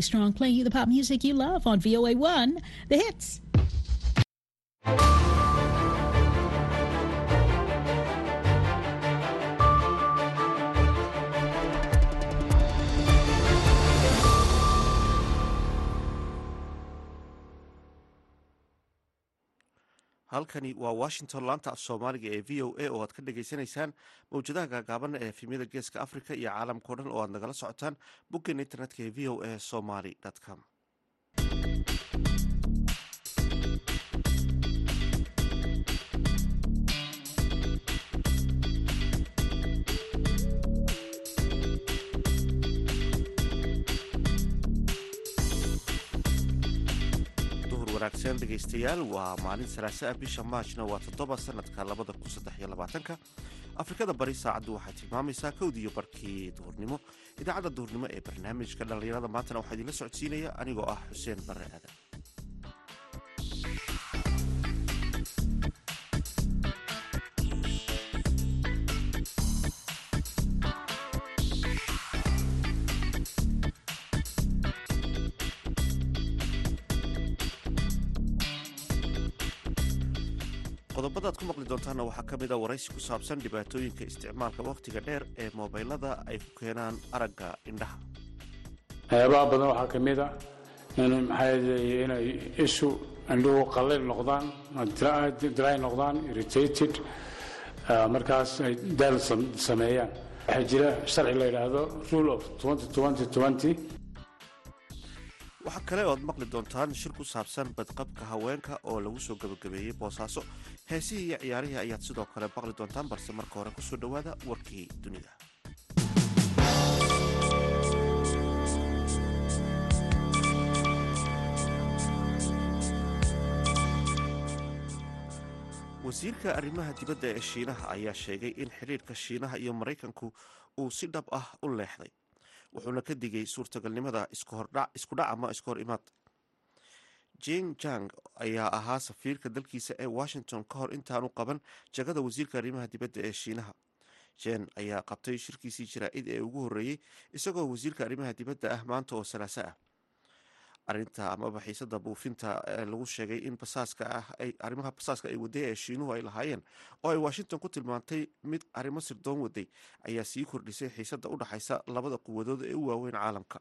Strong playing you the pop music you love on VOA1, the hits. Halkani waa washington laanta af soomaaliga ee v o a oo aad ka dhagaysanaysaan mawjadaha gaagaaban ee efemyada geeska africa iyo caalamkao dhan oo aad nagala socotaan boggeena internetka ee v o a somaly com wanaagsan dhegaystayaal. Waa maalin salaasa ah bisha maajna waa toddoba sanadka labada kun saddex iyo labaatanka. Afrikada bari saacaddu waxay tilmaamaysaa kowdiiyo barkii duhurnimo. Idaacadda duhurnimo ee barnaamijka dhallinyarada maantana waxaa idinla socodsiinaya anigoo ah xuseen barre aadan ku maqli doontaana waxaa ka mid a waraysi ku saabsan dhibaatooyinka isticmaalka wakhtiga dheer ee moobaylada ay ku keenaan aragga indhaha. Waxyaabaha badan waxaa ka mid a inay ishu indhuhu qallayl noqdaan dry noqdaan irritated markaas ay daal sameeyaan. Waxaa jira sharci la yidhaahdo rule of waxaa kale oad maqli doontaan shir ku saabsan badqabka haweenka oo lagu soo gebagabeeyey boosaaso. Heesihii iyo ciyaarihii ayaad sidoo kale maqli doontaan balse marka hore ku soo dhowaada warkii dunida. Wasiirka arrimaha dibadda ee shiinaha ayaa sheegay in xidhiirka shiinaha iyo maraykanku uu si dhab ah u leexday wuxuuna ka digay suurtagalnimada iskudhac ama iska hor imaad. Jing jang ayaa ahaa safiirka dalkiisa ee washington ka hor intaanu qaban jagada wasiirka arrimaha dibadda ee shiinaha. Jen ayaa qabtay shirkiisii jaraa-id ee ugu horreeyey isagoo wasiirka arrimaha dibadda ah maanta oo salaaso ah arinta amaba xiisada buufinta lagu sheegay in basaaska ah arrimaha basaaska ay waday ee shiinuhu ay lahaayeen oo ay washington ku tilmaantay mid arrimo sirdoon waday ayaa sii kordhisay xiisada u dhaxaysa labada quwadood ee u waaweyn caalamka.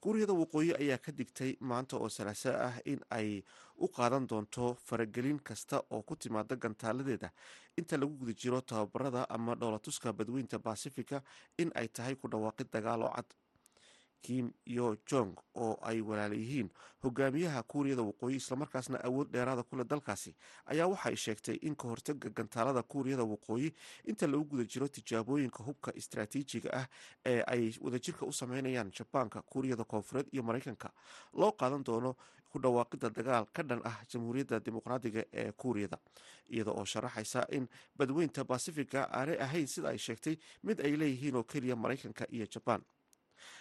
Kuuriyada waqooyi ayaa ka digtay maanta oo salaaso ah in ay u qaadan doonto faragelin kasta oo ku timaada gantaaladeeda. Inta lagu guda jiro tababarada ama dhoolatuska badweynta basifica in ay tahay ku dhawaaqid dagaal oo cad kim yo jong oo ay walaala yihiin. Hogaamiyaha kuuriyada waqooyi islamarkaasna awood dheeraada kule dalkaasi ayaa waxay sheegtay in ka hortaga gantaalada kuuriyada waqooyi inta lagu guda jiro tijaabooyinka hubka istaraatiijiga ah ee ay wadajirka u sameynayaan jabaanka kuuriyada koonfureed iyo maraykanka. Loo qaadan doono ku dhawaaqida dagaal ka dhan ah jamhuuriyadda dimuqraadiga ee kuuriyada iyada oo sharaxaysa in badweynta basifiga aanay ahayn sida ay sheegtay mid ay leeyihiin oo keliya maraykanka iyo jabaan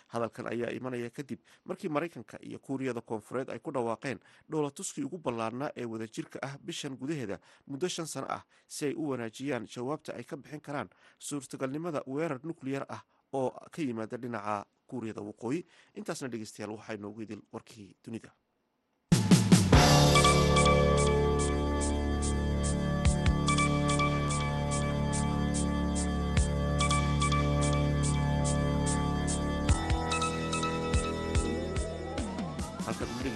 hadalkan ayaa imanaya kadib markii maraykanka iyo kuuriyada koonfureed ay ku dhawaaqeen dhowlatuskii ugu ballaarnaa ee wadajirka ah bishan gudaheeda muddo shan sano ah si ay u wanaajiyaan jawaabta ay ka bixin karaan suurtagalnimada weerar nukleyar ah oo ka yimaada dhinaca kuuriyada waqooyi. Intaasna dhegeystayaal waxaa noogu idil warkii dunida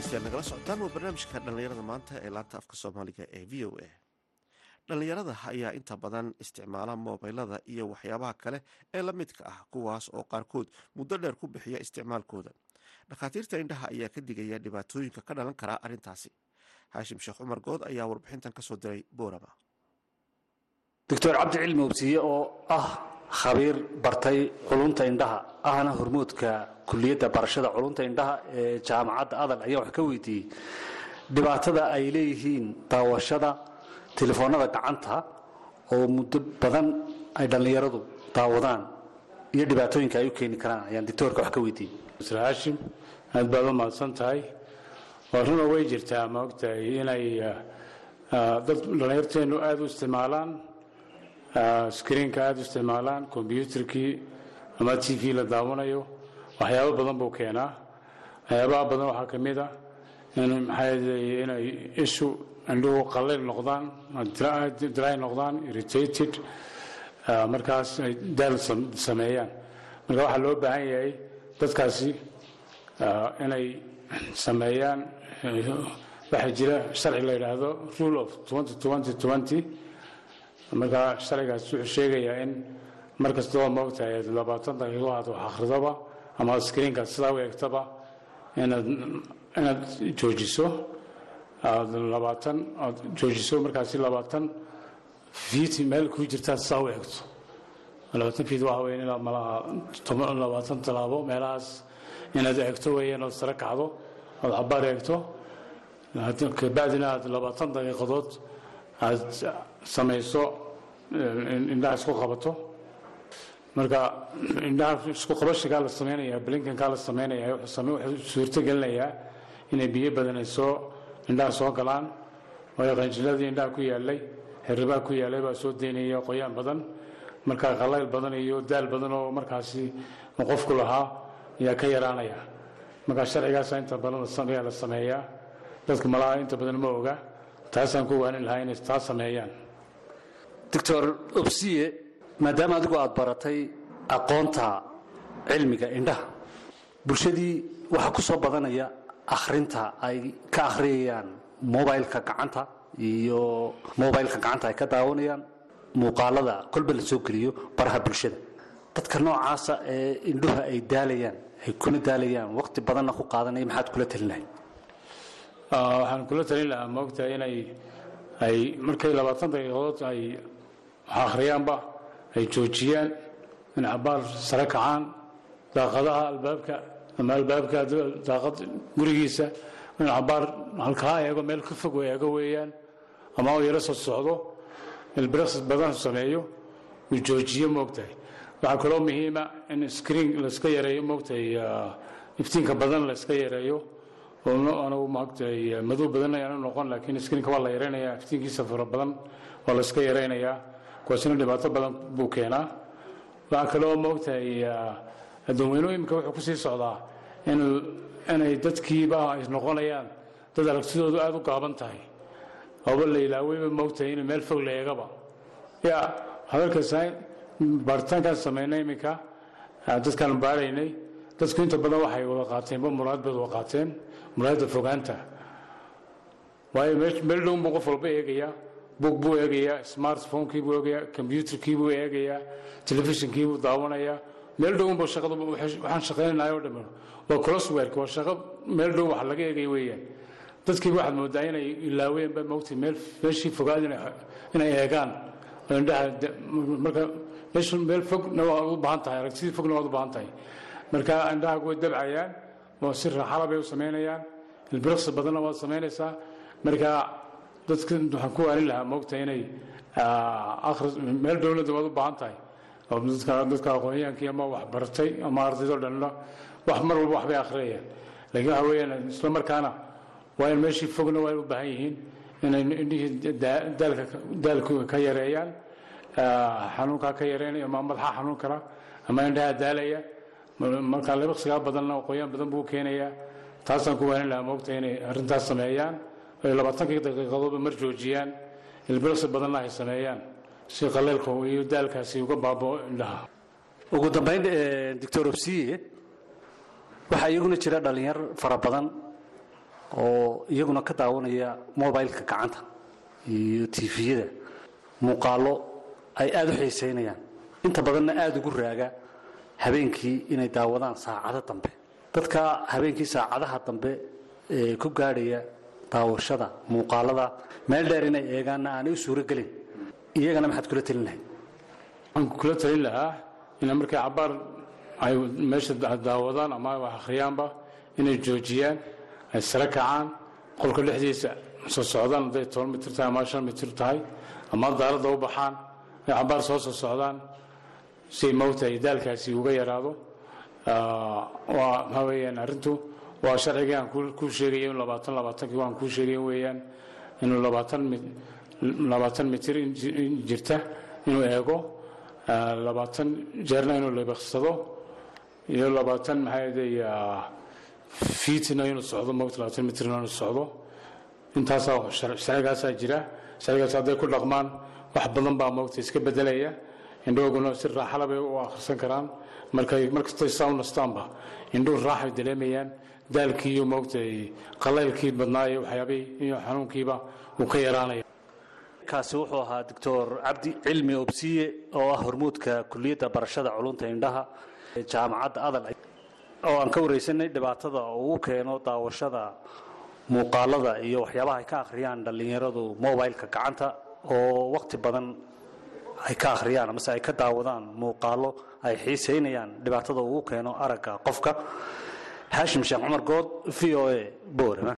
dhegeystayaal nagala socotaan waa barnaamijka dhallinyarada maanta ee laanta afka soomaaliga ee v o a. Dhallinyarada ayaa inta badan isticmaala moobaylada iyo waxyaabaha kale ee la midka ah kuwaas oo qaarkood muddo dheer ku bixiya isticmaalkooda. Dhakhaatiirta indhaha ayaa ka digaya dhibaatooyinka ka dhalan kara arrintaasi. Haashim sheekh cumar good ayaa warbixintan ka soo diray boorama. Doctor cabdi obsiye oo ah khabiir bartay culunta indhaha ahna hormoodka kuliyadda barashada culunta indhaha ee jaamacadda adal ayaa wax ka weydiiyey. Dhibaatada ay leeyihiin daawashada telefoonada gacanta oo muddo badan ay dhallinyaradu daawadaan iyo dhibaatooyinka ay u keeni karaan ayaan doctoorka wax ka weydiiyey. Mr haashim aad baad u mahadsan tahay. Waa runa way jirtaa ma ogtahay inay dad dhallinyarteennu aada u isticmaalaan screenka aada u isticmaalaan kombyuutarkii ama t v la daawanayo waxyaabo badan buu keenaa. Waxyaabaha badan waxaa ka ah inay ishu indhuhu qallayl noqdaan dry noqdaan irritated. Markaas ay daal sameeyaan. Marka waxaa loo baahan yahay dadkaasi inay sameeyaan waxaa jira sharci la yidhaahdo rule of markaa sharcigaas wuxuu sheegayaa in mar kastaba moogtahay labaatan daqiiqo aad wax akhridoba ama screenkaad sidaa u eegtaba inaad inaad joojiso aad labaatan aad joojiso markaasi labaatan fiit meel kuu jirtaad sidaa u eegto. Labaatan fiit waxa weya inaad malaha labaatan tallaabo meelahaas inaad eegto weeyaan ood sare kacdo ood cabaar eegto. Kabacdina aad labaatan daqiiqadood aad samayso indhaha isku qabato. Marka indhaha isku qabashigaa la samaynaya blinkankaa la samaynaya wuxuu suurto gelinayaa inay biyo badan ay soo indhaha soo galaan. Waayo qanjiladii indhaha ku yaalay xiribaa ku yaalay baa soo daynaya qoyaan badan. Marka qalayl badan iyo daal badan oo markaasi qofku lahaa ayaa ka yaraanaya. Marka sharcigaasa inta badan ayaa la sameeyaa. Dadka malaha inta badan ma oga taasaan ku waanin lahaa inay taa sameeyaan doctor obsiye maadaama adigu aad baratay aqoonta cilmiga indhaha. Bulshadii waxaa ku soo badanaya akhrinta ay ka akhriyayaan mobileka gacanta iyo mobileka gacanta ay ka daawanayaan muuqaalada kolba la soo geliyo baraha bulshada. Dadka noocaasa ee indhuha ay daalayaan ay kuna daalayaan waqti badanna ku qaadanaya maxaad kula talinahay? Waxaan kula talin lahaa moogtahay inay ay markay labaatan daqiiqadood ay wax akhriyaanba ay joojiyaan in cabaar sare kacaan daaqadaha albaabka ama albaabka daaqad gurigiisa in cabaar halkaa eego meel ka fog eego weeyaan ama yaro soo socdo badan sameeyo uu joojiyo moogtahay. Waxaa kaloo muhiima in screen layska yareeyo moogtahay iftiinka badan layska yareeyo anagu maagtahay madow badan ayaanu noqon laakiin screenka waa la yaraynayaa iftiinkiisa fara badan waa la iska yaraynayaa kuwaasina dhibaato badan buu keenaa. Waxaa kaloo moogtahay addoonweynuhu imika wuxuu ku sii socdaa inay dadkiiba ay noqonayaan. Dad aragtidoodu aada u gaaban tahay. Ooba la ilaaweyba moogtahay in meel fog la eegaba ya hadalkaasa baaritaankaan samaynay iminka dadkaan baaraynay dadku inta badan waxay wada qaateenba muraad bay wada muraadda fogaanta. Waayo meel dhown buu qof walba eegayaa bug buu eegayaa smartphonekii buu eegayaa combyuterkii buu eegayaa telefishinkii buu daawanayaa. Meel shaqada waxaan shaqaynanayo o dhammi waa crosswork waa shaqo meel dhown wax laga eegay weeyaan. Dadkii waxaad moodaa inay ilaaween ba mogtay meel meeshii fogaad inay eegaan. Indhaha marka meesha meel fogna waa u baahan tahay aragtidii fogna waad u baahan tahay. Marka indhaha way dabcayaan oo si raaxala bay u samaynayaan ilbiriqsi badanna waad samaynaysaa marka dadka waxaan ku waanin lahaa moogta inay akhris meel dowladda waad u baahan tahay. Oo dadka aqoonyaankii ama wax baratay ama ardaydo dhanna wax mar walba waxbay akhriyayaan laakiin waxa weeyaan isla markaana waa in meeshii fogna waa u baahan yihiin inay indhihii daalka ka yareeyaan. Xanuunkaa ka yareynaya ama madaxa xanuun kara ama indhaha daalaya. Markaa libiqsigaa badanna qoyaan badan buu keenayaa. Taasaan ku waanin lahaa moogta inay arrintaas sameeyaan labaatankii daqiiqadoodba mar joojiyaan ilbiriqsi badanna ay sameeyaan. Si qaleelka iyo daalkaasi uga baabao indhaha. Ugu dambayn doctor obsiye waxaa iyaguna jira dhallinyar fara badan oo iyaguna ka daawanaya mobileka gacanta iyo tifiyada muuqaalo ay aada u xiisaynayaan. Inta badanna aada ugu raaga habeenkii inay daawadaan saacado dambe. Dadka habeenkii saacadaha dambe ee ku gaadhaya daawashada muuqaalada. Meel dheer inay eegaanna aanay u suuro gelin iyagana maxaad kula telin lahayd? Waxaan kula talin lahaa ina markay cabaar ay meesha daawadaan ama wax akhriyaanba inay joojiyaan ay sare kacaan qolka dhexdiisa soo socdaan hadday toban mitir tahay ama shan mitir tahay ama daaradda u baxaan ay cabaar soo soo socdaan siay mowtahay daalkaasi uga yaraado. Waa maxaa weeyaan arrintu waa sharcigii aan kuu sheegaya in labaatan labaatankii waan kuu sheegaya weeyaan inuu labaatan mi labaatan mitir jirta inuu eego labaatan jeerna inuu libiqsado iyo labaatan maxaaday fiitina inuu socdo moogta labaatan mitrna inuu socdo. Intaasaa sharcigaasaa jira. Sharcigaas hadday ku dhaqmaan wax badan baa moogta iska bedelaya. Indhooguna si raaxala bay u akhrisan karaan. Markay markastay saa u nastaanba indhuhu raaxay dareemayaan daalkii iyo moogtay qalaylkii badnaaye waxyaabay iyo xanuunkiiba uu ka yaraanaya. Kaasi wuxuu ahaa doctor cabdi cilmi obsiye oo ah hormuudka kuliyadda barashada culunta indhaha jaamacadda adal. Oo aan ka wareysanay dhibaatada uu u keeno daawashada muuqaalada iyo waxyaabaha ay ka akhriyaan dhallinyaradu mobileka gacanta oo wakhti badan ay ka akhriyaan amase ay ka daawadaan muuqaalo ay xiisaynayaan dhibaatada uu u keeno aragga qofka haashim sheekh cumar good v o a boorama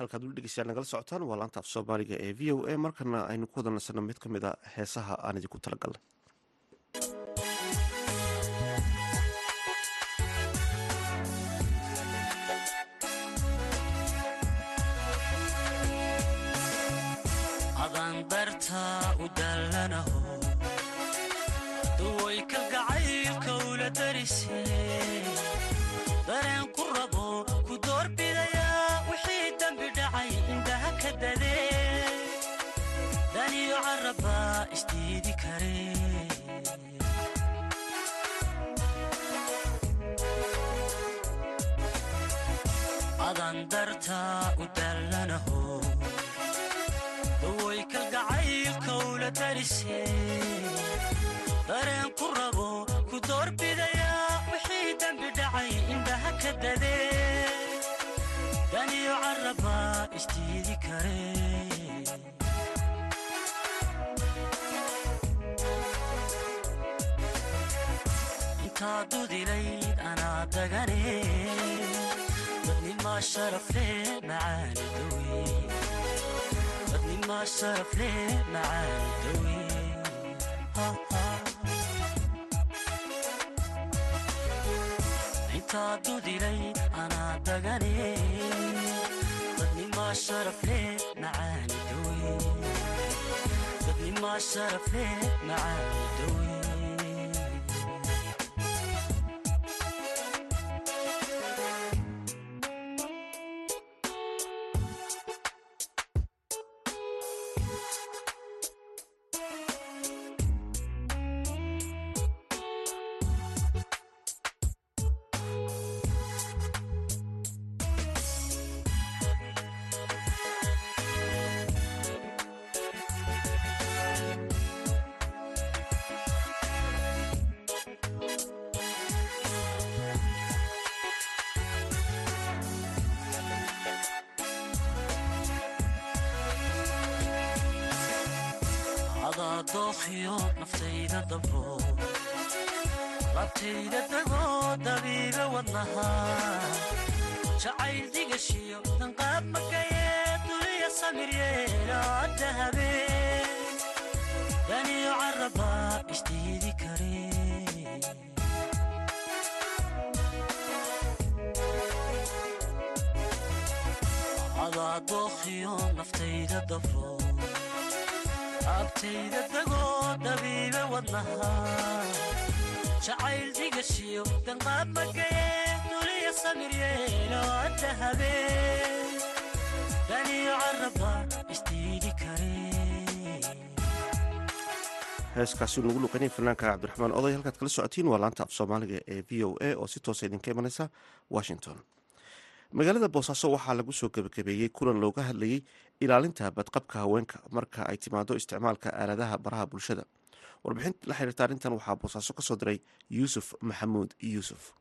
halkaad weli dhegeystayaal nagala socotaan waa laanta af soomaaliga ee v o a markana aynu ku wada nasanno mid ka mid a heesaha aan idinku talagalnay. Dallanaho duway kalgacaylka ula darisee adaan dartaa u dallanaho daway kalgacaylka ula darisee dareen ku rabo ku doorbidayaa wixii dembi dhacay indhaha ka dadee daniyo carrabbaa isdiidi karee dudilayd anaa dagane dadnimaa sharafle macaani dawe dadnimaa sharafle macaani dawe intaa dudilay anaa dagane dadnimaa sharafle macaani dawe dadnimaa sharafle macaani dawe adaa dookhiyo naftayda dabro labtayda dagoo dabiiba wadnaha jacayl digashiyo danqaab magayee duliya samir yeelaada habeen daniyo carrabbaa isdiidi karee adaa dookhiyo naftayda dabro abtayda dagoo dabiiba wadnaha jacayl digashiyo danqaab magayee duliya samir yeelaada habeen heeskaasi nagu luqanay fanaanka cabdiraxmaan oday halkaad kala socotiin waa laanta af soomaaliga ee v o a oo si toosa idinka imanaysa washington magaalada boosaaso waxaa lagu soo gebagabeeyey kulan looga hadlayey ilaalinta badqabka haweenka marka ay timaado isticmaalka aaladaha baraha bulshada. Warbixin la xiriirta arrintan waxaa boosaaso ka soo diray yuusuf maxamuud yuusuf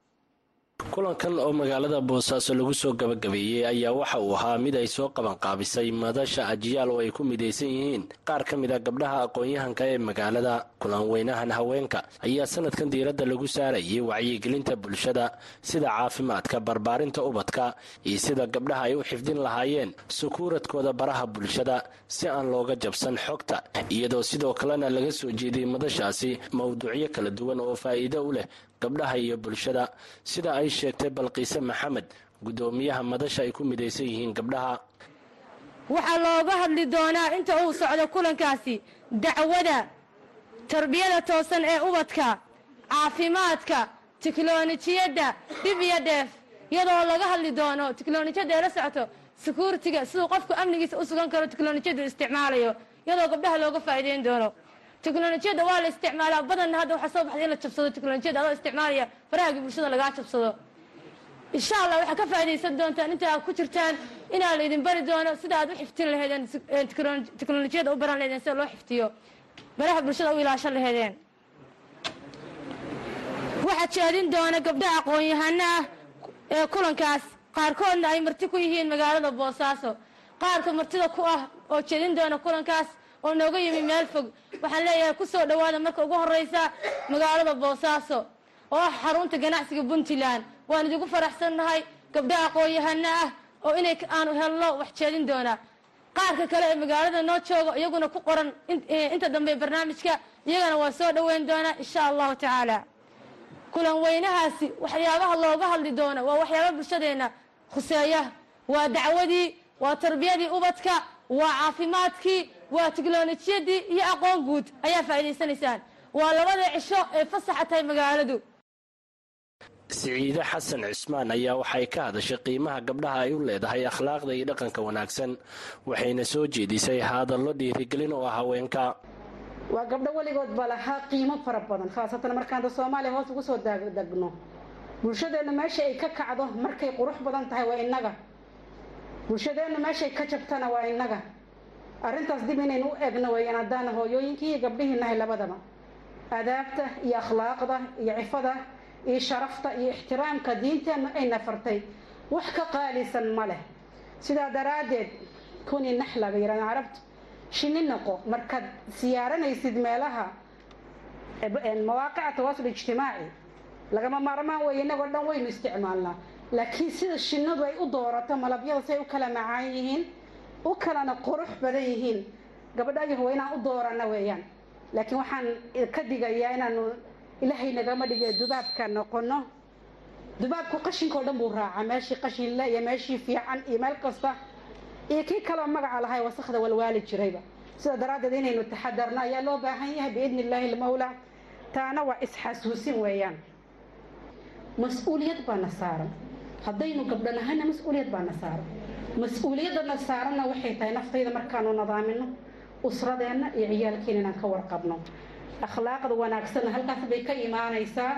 kulankan oo magaalada boosaaso lagu soo gabagabeeyey ayaa waxa uu ahaa mid ay soo qabanqaabisay madasha ajiyaal oo ay ku midaysan yihiin. Qaar ka mid a gabdhaha aqoon-yahanka ee magaalada kulan weynahan haweenka ayaa sanadkan diiradda lagu saarayay wacyigelinta bulshada sida caafimaadka barbaarinta ubadka iyo sida gabdhaha ay u xifdin lahaayeen sukuuradkooda baraha bulshada si aan looga jabsan xogta. Iyadoo sidoo kalena laga soo jeediyey madashaasi mowduucyo kala duwan oo faa'iido u leh gabdhaha iyo bulshada. Sida ay sheegtay balqiise maxamed guddoomiyaha madasha ay ku midaysan yihiin gabdhaha. Waxaa looga hadli doonaa inta uu socdo kulankaasi dacwada tarbiyada toosan ee ubadka caafimaadka tiknolojiyadda dhib iyo dheef. Iyadoo laga hadli doono tiknolojiyadda ee la socoto securitiga siduu qofku amnigiisa u sugan karo tiknolojiyaddu isticmaalayo. Iyadoo gabdhaha looga faa'iideyn doono tiknolojiyadda waa la isticmaalaa. Badanna hadda waxaa soo baxday in la jabsado tiknolojiyadda adoo isticmaalaya farahagii bulshada lagaa jabsado. Insha allah waxaa ka faa'iidaysan doontaan inta aad ku jirtaan inaa la idin bari doono sida aad u xiftin laheedeen tiknolojiyadda u baran laheedeen sida loo xiftiyo. Baraha bulshada u ilaashan laheedeen waxaa jeedin doona gabdha aqoon-yahano ah ee kulankaas. Qaarkoodna ay marti ku yihiin magaalada boosaaso. Qaarka martida ku ah oo jeedin doona kulankaas oo nooga yimi meel fog. Waxaan leeyahay ku soo dhowaada marka ugu horreysa magaalada boosaaso oo ah xarunta ganacsiga puntland. Waan idigu faraxsannahay gabdha aqoon-yahano ah oo inay aanu helno wax jeedin doonaa qaarka kale ee magaalada noo joogo iyaguna ku qoran inta dambe barnaamijka iyagana waa soo dhoweyn doonaa insha allahu tacaala. Kulan weynahaasi waxyaabaha looga hadli doono waa waxyaaba bulshadeenna khuseeya waa dacwadii waa tarbiyadii ubadka waa caafimaadkii waa tiknolojiyadii iyo aqoon guud ayaa faa'iidaysanaysaan. Waa labada cisho ee fasaxa tahay magaaladu. Siciide xasan cismaan ayaa waxay ka hadashay qiimaha gabdhaha ay u leedahay akhlaaqda iyo dhaqanka wanaagsan waxayna soo jeedisay hadallo dhiirigelin oo ah haweenka. Waa gabdho weligood ba lahaa qiimo fara badan khaasatan markaanta soomaaliya hoos ugu soo degno. Bulshadeenna meesha ay ka kacdo markay qurux badan tahay waa innaga. Bulshadeenna meeshay ka jabtana waa innaga arrintaas dib inaynu u egno weeyaan haddaana hooyooyinkii iyo gabdhihii nahay labadaba. Adaabta iyo akhlaaqda iyo cifada iyo sharafta iyo ixtiraamka diinteenna ayna fartay. Wax ka qaalisan ma leh. Sidaa daraaddeed kuni naxla bay yidhahdeen carabtu shinni noqo markaad siyaaranaysid meelaha mawaaqica tawaasul ijtimaaci. Lagama maarmaan weeye inagoo dhan waynu isticmaalnaa. Laakiin sida shinnadu ay u doorato malabyada say u kala macaan yihiin u kalana qurux badan yihiin. Gabadhayahu waa inaan u doorana weeyaan. Laakiin waxaan ka digayaa inaanu ilaahay nagama dhige dubaabka noqono. Dubaabku qashinkao dhan buu raacaa. Meeshii qashinle iyo meeshii fiican iyo meel kasta. Iyo kii kaloo magaca lahay wasakda walwaali jirayba. Sida daraaddeed inaynu taxadarno ayaa loo baahan yahay biidni illaahi almawlaa taana waa isxasuusin weeyaan. Mas'uuliyad baana saaran. Haddaynu gabdho nahayna mas'uuliyad baana saaran mas'uuliyaddana saaranna waxay tahay naftayda markaanu nadaamino usradeenna iyo ciyaalkeena inaan ka warqabno. Akhlaaqda wanaagsanna halkaas bay ka imaanaysaa.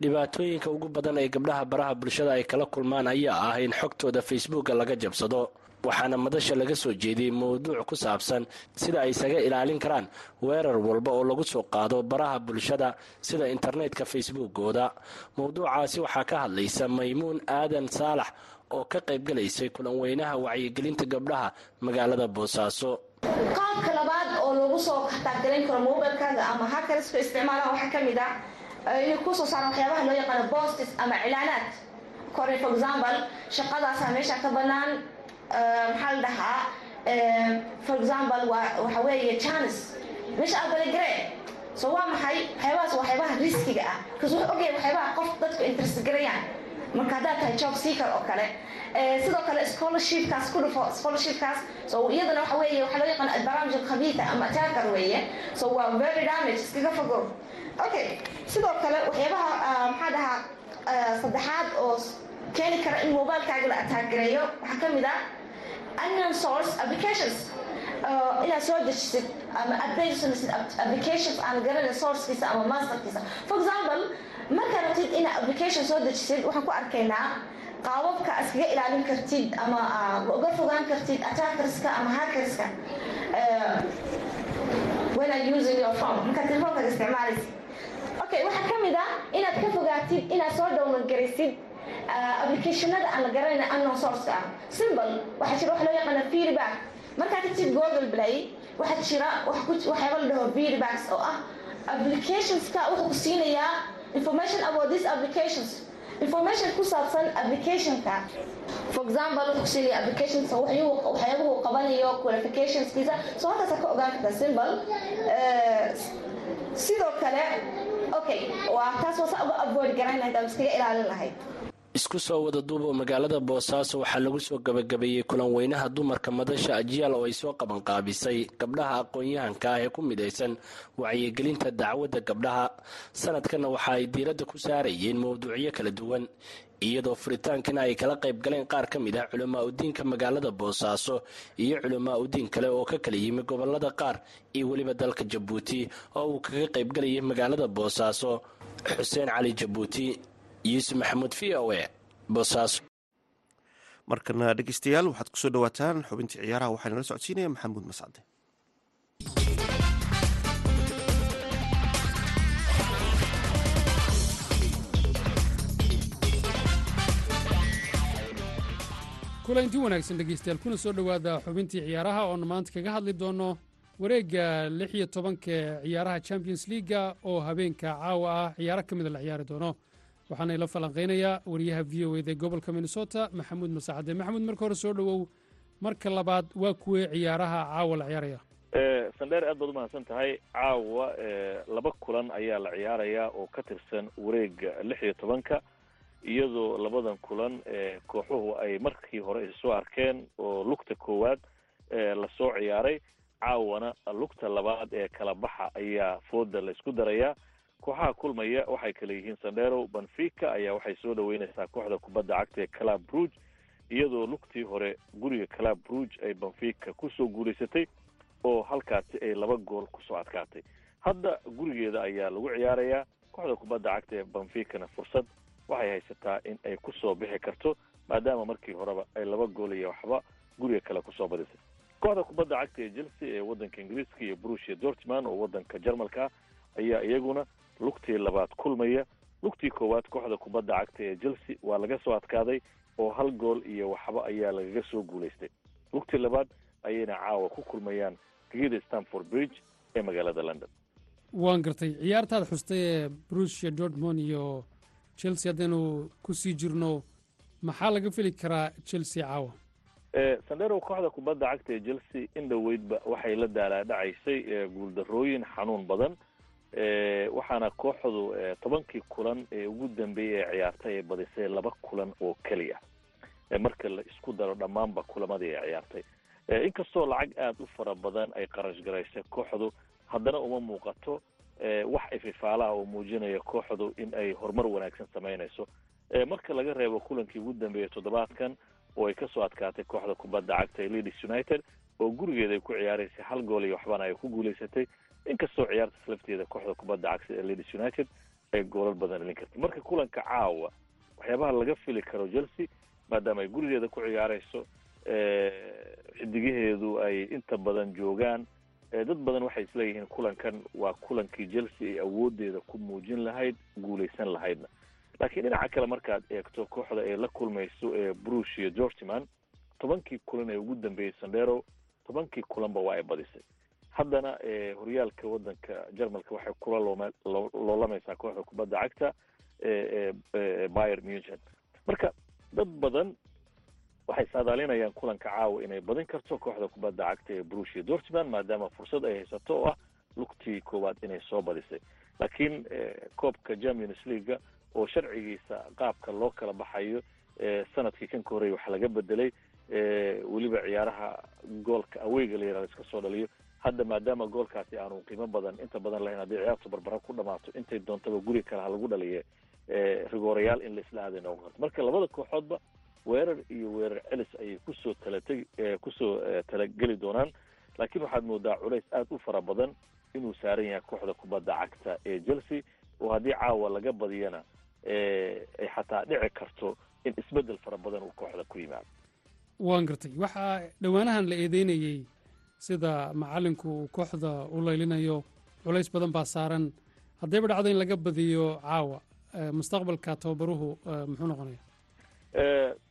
Dhibaatooyinka ugu badan ee gabdhaha baraha bulshada ay kala kulmaan ayaa ah in xogtooda facebooka laga jabsado waxaana madasha laga soo jeediyey mowduuc ku saabsan sida ay isaga ilaalin karaan weerar walba oo lagu soo qaado baraha bulshada sida internetka facebookooda. Mowduucaasi waxaa ka hadlaysa maymuun aadan saalax oo ka qaybgalaysay kulan weynaha wacyigelinta gabdhaha magaalada boosaaso qaabka labaad oo lagu soo taagdalayn karo mobilkaaga ama hakarska isticmaalaha waxaa ka mid ah inay ku soo saaraan waxyaabaha loo yaqaano bostis ama cilaanaad kore for example shaqadaasaa meesha ka banaan maxaa la dhahaa for example waxa weeye janis meesha abalegare so waa maxay? Waxyaabahaas waxyaabaha riskiga ah. Bcause wuxuu ogyahay waxyaabaha qof dadku interest garayaan marka haddaad tahay job seeker oo kale. Sidoo kale scholarshipkaas ku dhufo scholarshipkaas so iyadana waxa weeye waxaa loo yaqaan barnaamij alkhabiita ama attacker weeye. So waa very damage iskaga fogo okay sidoo kale waxyaabaha maxaa dhahaa saddexaad oo keeni kara in mobilekaaga la ataagareeyo waxaa ka mid ah unknown source applications. Inaad soo dejisid ama update samaysid applications aan garanay sourcekiisa ama masterkiisa. For example markaad rabtid inaad application soo dejisid waxaan ku arkaynaa qaababka iskaga ilaalin kartid ama uga fogaan kartid attackerska ama hackerska phone. Markaad telefoonkaga isticmaalaysid. Okay waxaa ka mid ah inaad ka fogaatid inaad soo download garaysid applicationada aan la garanayna unknown source ah. Simple waxaa jira waxa loo yaqaana feedback. Markaad tagtid google play waxaa jira waxyaaba la dhaho feedbacks oo ah applicationska wuxuu ku siinayaa information about these applications. Information ku saabsan applicationka. For example wuxuu kusiinaya applications waxyaabuhu qabanayo qualificationskiisa so halkaasa ka ogaan kartaa simple sidoo kale okay waa taas waa sa uga avoid garayn lahayd ama iskaga ilaalin lahayd isku soo wada duuba magaalada boosaaso waxaa lagu soo gabagabeeyey kulan weynaha dumarka madasha ajiyaal oo ay soo qabanqaabisay gabdhaha aqoon-yahanka ah ee ku midaysan wacyigelinta dacwadda gabdhaha. Sanadkanna waxa ay diiradda ku saarayeen mawduucyo kala duwan iyadoo furitaankana ay kala qayb galeen qaar ka mid ah culamaa udiinka magaalada boosaaso iyo culamaa udiin kale oo ka kala yimi gobollada qaar iyo weliba dalka jabuuti oo uu kaga qaybgalayay magaalada boosaaso xuseen cali jabuuti yuusuf maxamuud v o e boosaaso markana dhegeystayaal waxaad ku soo dhawaataan xubintii ciyaaraha waxaa nala socodsiinaya maxamuud mascade. Kulanti wanaagsan dhegeystayaal kuna soo dhowaada xubintii ciyaaraha oonu maanta kaga hadli doono wareegga lix iyo tobanka ciyaaraha champions leaga oo habeenka caawa ah. Ciyaaro ka mida la ciyaari doono waxaana ila falanqaynayaa wariyaha v o eda ee gobolka minnesota maxamuud masacade maxamuud marka hore soo dhowow marka labaad waa kuwee ciyaaraha caawa la ciyaaraya sandheer aad baad umahadsan tahay caawa laba kulan ayaa la ciyaarayaa oo ka tirsan wareega lix iyo tobanka iyadoo labadan kulan kooxuhu ay markii hore is soo arkeen oo lugta koowaad la soo ciyaaray. Caawana lugta labaad ee kala baxa ayaa fooda la isku darayaa kooxaha kulmaya waxay kala yihiin sandero benfica ayaa waxay soo dhaweyneysaa kooxda kubadda cagta ee calab bruge iyadoo lugtii hore guriga calab bruge ay benfica ku soo guulaysatay oo halkaasi ay laba gool ku soo adkaatay. Hadda gurigeeda ayaa lagu ciyaarayaa kooxda kubadda cagta ee benficana fursad waxay haysataa in ay ku soo bixi karto maadaama markii horeba ay laba gool iyo waxba guriga kale ku soo badisay. Kooxda kubadda cagta ee chelsea ee waddanka ingiriiska iyo brusia dortman oo waddanka jarmalka ayaa iyaguna lugtii labaad kulmaya lugtii koowaad kooxda kubadda cagta ee chelsea waa laga soo adkaaday oo hal gool iyo waxba ayaa lagaga soo guulaystay. Lugtii labaad ayayna caawa ku kulmayaan gegida stanford bridge ee magaalada london. Waan gartay ciyaartaad xustay ee brusia dortmond iyo chelsea haddaynu ku sii jirno maxaa laga feli karaa chelsea caawa? Sandero kooxda kubadda cagta ee chelsea in dhoweydba waxay la daalaadhacaysay guuldarooyin xanuun badan waxaana kooxdu tobankii kulan ee ugu dambeeyey ee ciyaartay ay badisay laba kulan oo keliya. Marka la isku daro dhammaanba kulamadii ay ciyaartay. Inkastoo lacag aada u fara badan ay qarash garaysay kooxdu haddana uma muuqato wax ififaalaha oo muujinaya kooxdu in ay horumar wanaagsan samaynayso. Marka laga reebo kulankii ugu dambeeyey toddobaadkan oo ay ka soo adkaatay kooxda kubadda cagta ee leeds united oo gurigeeda ay ku ciyaaraysay hal gool iyo waxbana ay ku guulaysatay inkastoo ciyaartas lafteeda kooxda kubadda cagta ee leeds united ay goolal badan dhalin kartay marka kulanka caawa waxyaabaha laga fili karo chelsea maadaama ay gurigeeda ku ciyaarayso xidigaheedu ay inta badan joogaan dad badan waxay isleeyihiin kulankan waa kulankii chelsea ay awoodeeda ku muujin lahayd guulaysan lahaydna. Laakiin dhinaca kale markaad eegto kooxda ay la kulmayso ee brusia georgeman tobankii kulan ee ugu dambeeyey sandero tobankii kulanba waa ay badisay haddana horyaalka waddanka jarmalka waxay kula loom loolamaysaa kooxda kubadda cagta bayer munchen. Marka dad badan waxay saadaalinayaan kulanka caawa inay badin karto kooxda kubadda cagta ee brusia dortman maadaama fursad ay haysato oo ah lugtii koowaad inay soo badisay. Laakiin koobka champions leaga oo sharcigiisa qaabka loo kala baxayo sannadkii kan ka horreeyay waxaa laga bedelay weliba ciyaaraha goolka aweyga la yihahdo iska soo dhaliyo hadda maadaama goolkaasi aanu qiimo badan inta badan lahayn haddii ciyaartu barbara ku dhamaato intay doontaba guri kale ha lagu dhaliye rigoorayaal in laisla aaday noqon karto. Marka labada kooxoodba weerar iyo weerar celis ayay ku soo talateg ku soo talageli doonaan. Laakiin waxaad moodaa culays aada u fara badan inuu saaran yahay kooxda kubadda cagta ee chelsea. Oo haddii caawa laga badiyana ay xataa dhici karto in isbeddel fara badan uu kooxda ku yimaado. Waan gartay. Waxaa dhowaanahan la eedeynayey sida macalinku uu kooxda u laylinayo culays badan baa saaran. Haddayba dhacdo in laga badiyo caawa mustaqbalka tababaruhu muxuu noqonaya?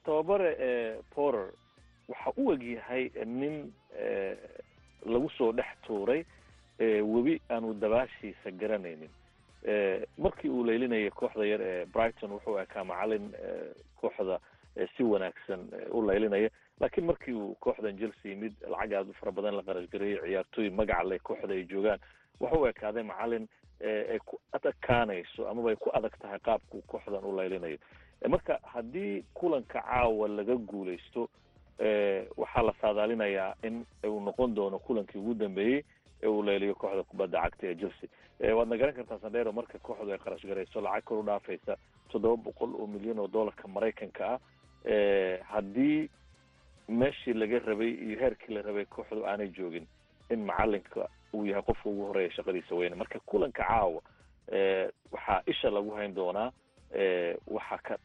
Tababare porer waxa u egyahay nin lagu soo dhex tuuray webi aanu dabaashiisa garanaynin. Markii uu laylinayay kooxda yar ee brighton wuxuu ekaa macalin kooxda si wanaagsan u laylinaya laakiin markii uu kooxdan chelsea yimid lacag aada u fara badan la qarashgareeyay ciyaartooy magaca leh kooxda ay joogaan waxa u ekaaday macalin ay ku adakaanayso amaba ay ku adag tahay qaabkuu kooxdan u laylinayo. Marka haddii kulanka caawa laga guuleysto waxaa la saadaalinayaa in uu noqon doono kulankii ugu dambeeyey ee uu leeliyo kooxda kubadda cagta ee chelsea. Waadna garan kartaa sandero marka kooxdu ay qarash garayso lacag kor u dhaafaysa toddoba boqol oo milyan oo dollarka maraykanka ah. Haddii meeshii laga rabay iyo heerkii la rabay kooxdu aanay joogin in macalinka uu yahay qofka ugu horreeya shaqadiisa weyne. Marka kulanka caawa waxaa isha lagu hayn doonaa waxaa ka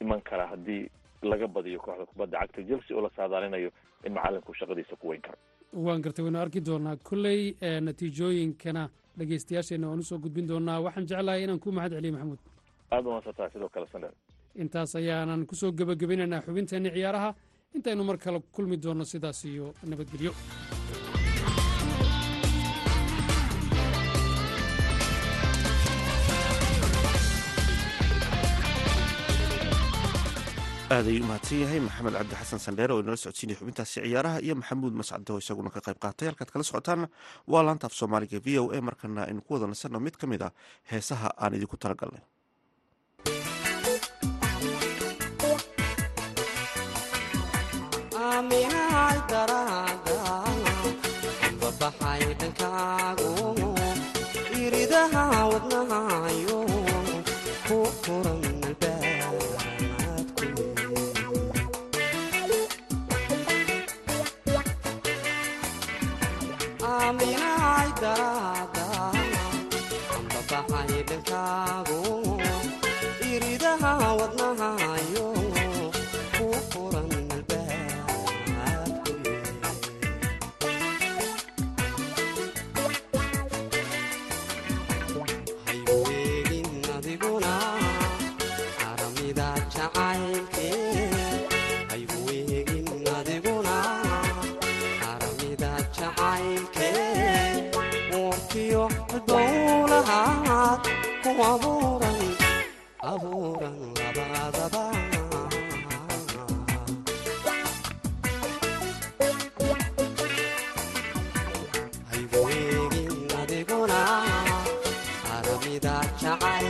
iman kara haddii laga badiyo kooxda kubadda cagta. Chelsea oo la saadaalinayo in macalinku shaqadiisa ku weyn karo. Waan gartay waynu arki doonaa. Kolley natiijooyinkana dhegeystayaasheenna waan u soo gudbin doonaa. Waxaan jeclahay inaan ku mahad celiyo maxamuud. Aada umaadsantahay sidoo kale sandher intaas ayaanan ku soo gebagabinaynaa xubinteenna ciyaaraha intaynu mar kale kulmi doonno sidaas iyo nabadgelyo. Aaday u mahadsan yahay maxamed cabdi xasan sandheere oo inala socodsiinaya xubintaasi ciyaaraha iyo maxamuud mascade oo isaguna ka qayb qaatay. Halkaad kala socotaanna waa laanta af soomaaliga v o a markana aynu ku wada nasanno mid ka mid ah heesaha aan idinku talagalnay iridaha wadnahayo ku furan iridaha wadnahayo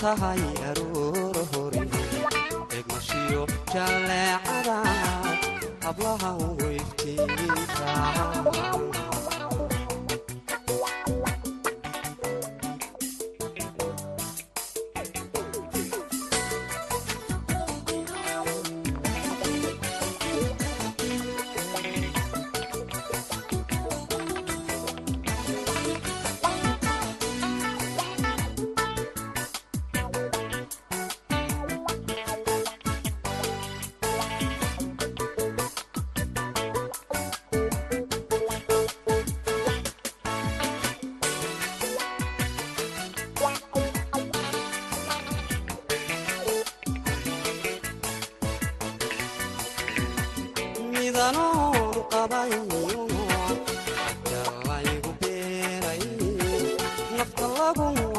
tahay aroor hori egmashiyo jaleecada hablaha ugu iftiinka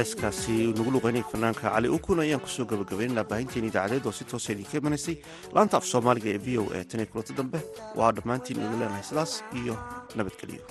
heeskaasi nagu luqeynay fanaanka cali ukun ayaan ku soo gabagabaynaynaa baahinteen idaacadeed oo si toosa idinka imanaysay laanta af soomaaliga ee v o a tan iyo kulanta dambe waa dhammaantiin igu leenahay sidaas iyo nabadgelyo